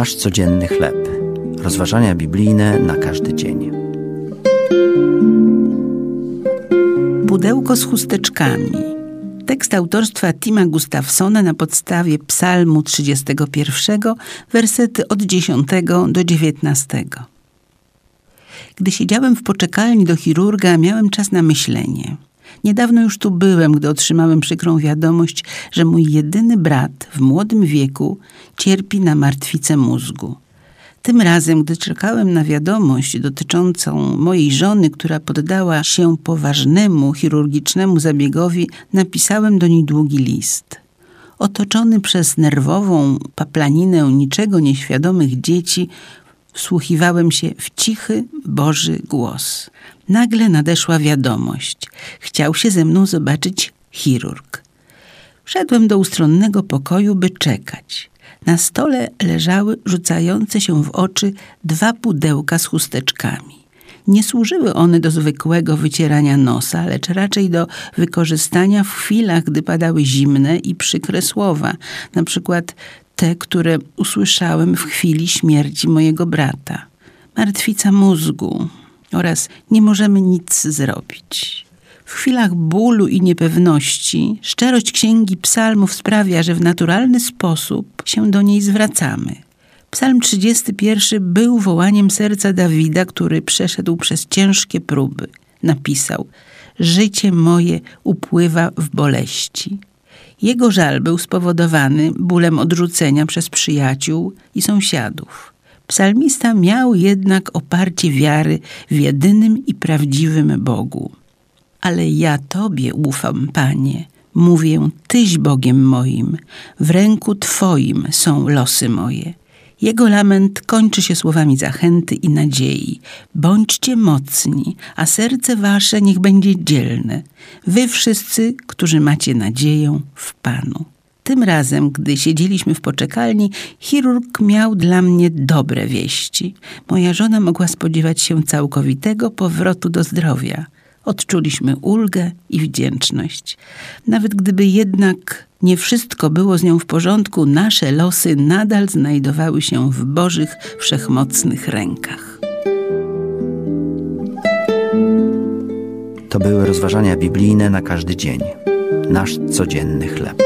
Nasz codzienny chleb. Rozważania biblijne na każdy dzień. Pudełko z chusteczkami. Tekst autorstwa Tima Gustafsona na podstawie Psalmu 31, wersety od 10 do 19. Gdy siedziałem w poczekalni do chirurga, miałem czas na myślenie. Niedawno już tu byłem, gdy otrzymałem przykrą wiadomość, że mój jedyny brat w młodym wieku cierpi na martwicę mózgu. Tym razem, gdy czekałem na wiadomość dotyczącą mojej żony, która poddała się poważnemu chirurgicznemu zabiegowi, napisałem do niej długi list. Otoczony przez nerwową paplaninę niczego nieświadomych dzieci, wsłuchiwałem się w cichy, Boży głos. Nagle nadeszła wiadomość. Chciał się ze mną zobaczyć chirurg. Wszedłem do ustronnego pokoju, by czekać. Na stole leżały rzucające się w oczy dwa pudełka z chusteczkami. Nie służyły one do zwykłego wycierania nosa, lecz raczej do wykorzystania w chwilach, gdy padały zimne i przykre słowa, na przykład te, które usłyszałem w chwili śmierci mojego brata. Martwica mózgu oraz nie możemy nic zrobić. W chwilach bólu i niepewności szczerość księgi psalmów sprawia, że w naturalny sposób się do niej zwracamy. Psalm 31 był wołaniem serca Dawida, który przeszedł przez ciężkie próby. Napisał: Życie moje upływa w boleści. Jego żal był spowodowany bólem odrzucenia przez przyjaciół i sąsiadów. Psalmista miał jednak oparcie wiary w jedynym i prawdziwym Bogu. Ale ja Tobie ufam, Panie. Mówię, Tyś Bogiem moim, w ręku Twoim są losy moje. Jego lament kończy się słowami zachęty i nadziei. Bądźcie mocni, a serce wasze niech będzie dzielne. Wy wszyscy, którzy macie nadzieję w Panu. Tym razem, gdy siedzieliśmy w poczekalni, chirurg miał dla mnie dobre wieści. Moja żona mogła spodziewać się całkowitego powrotu do zdrowia. Odczuliśmy ulgę i wdzięczność. Nawet gdyby jednak nie wszystko było z nią w porządku, nasze losy nadal znajdowały się w Bożych, wszechmocnych rękach. To były rozważania biblijne na każdy dzień. Nasz codzienny chleb.